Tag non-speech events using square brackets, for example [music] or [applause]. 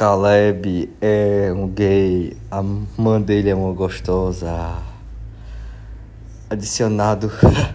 Caleb é um gay, a mãe dele é uma gostosa. Adicionado [laughs]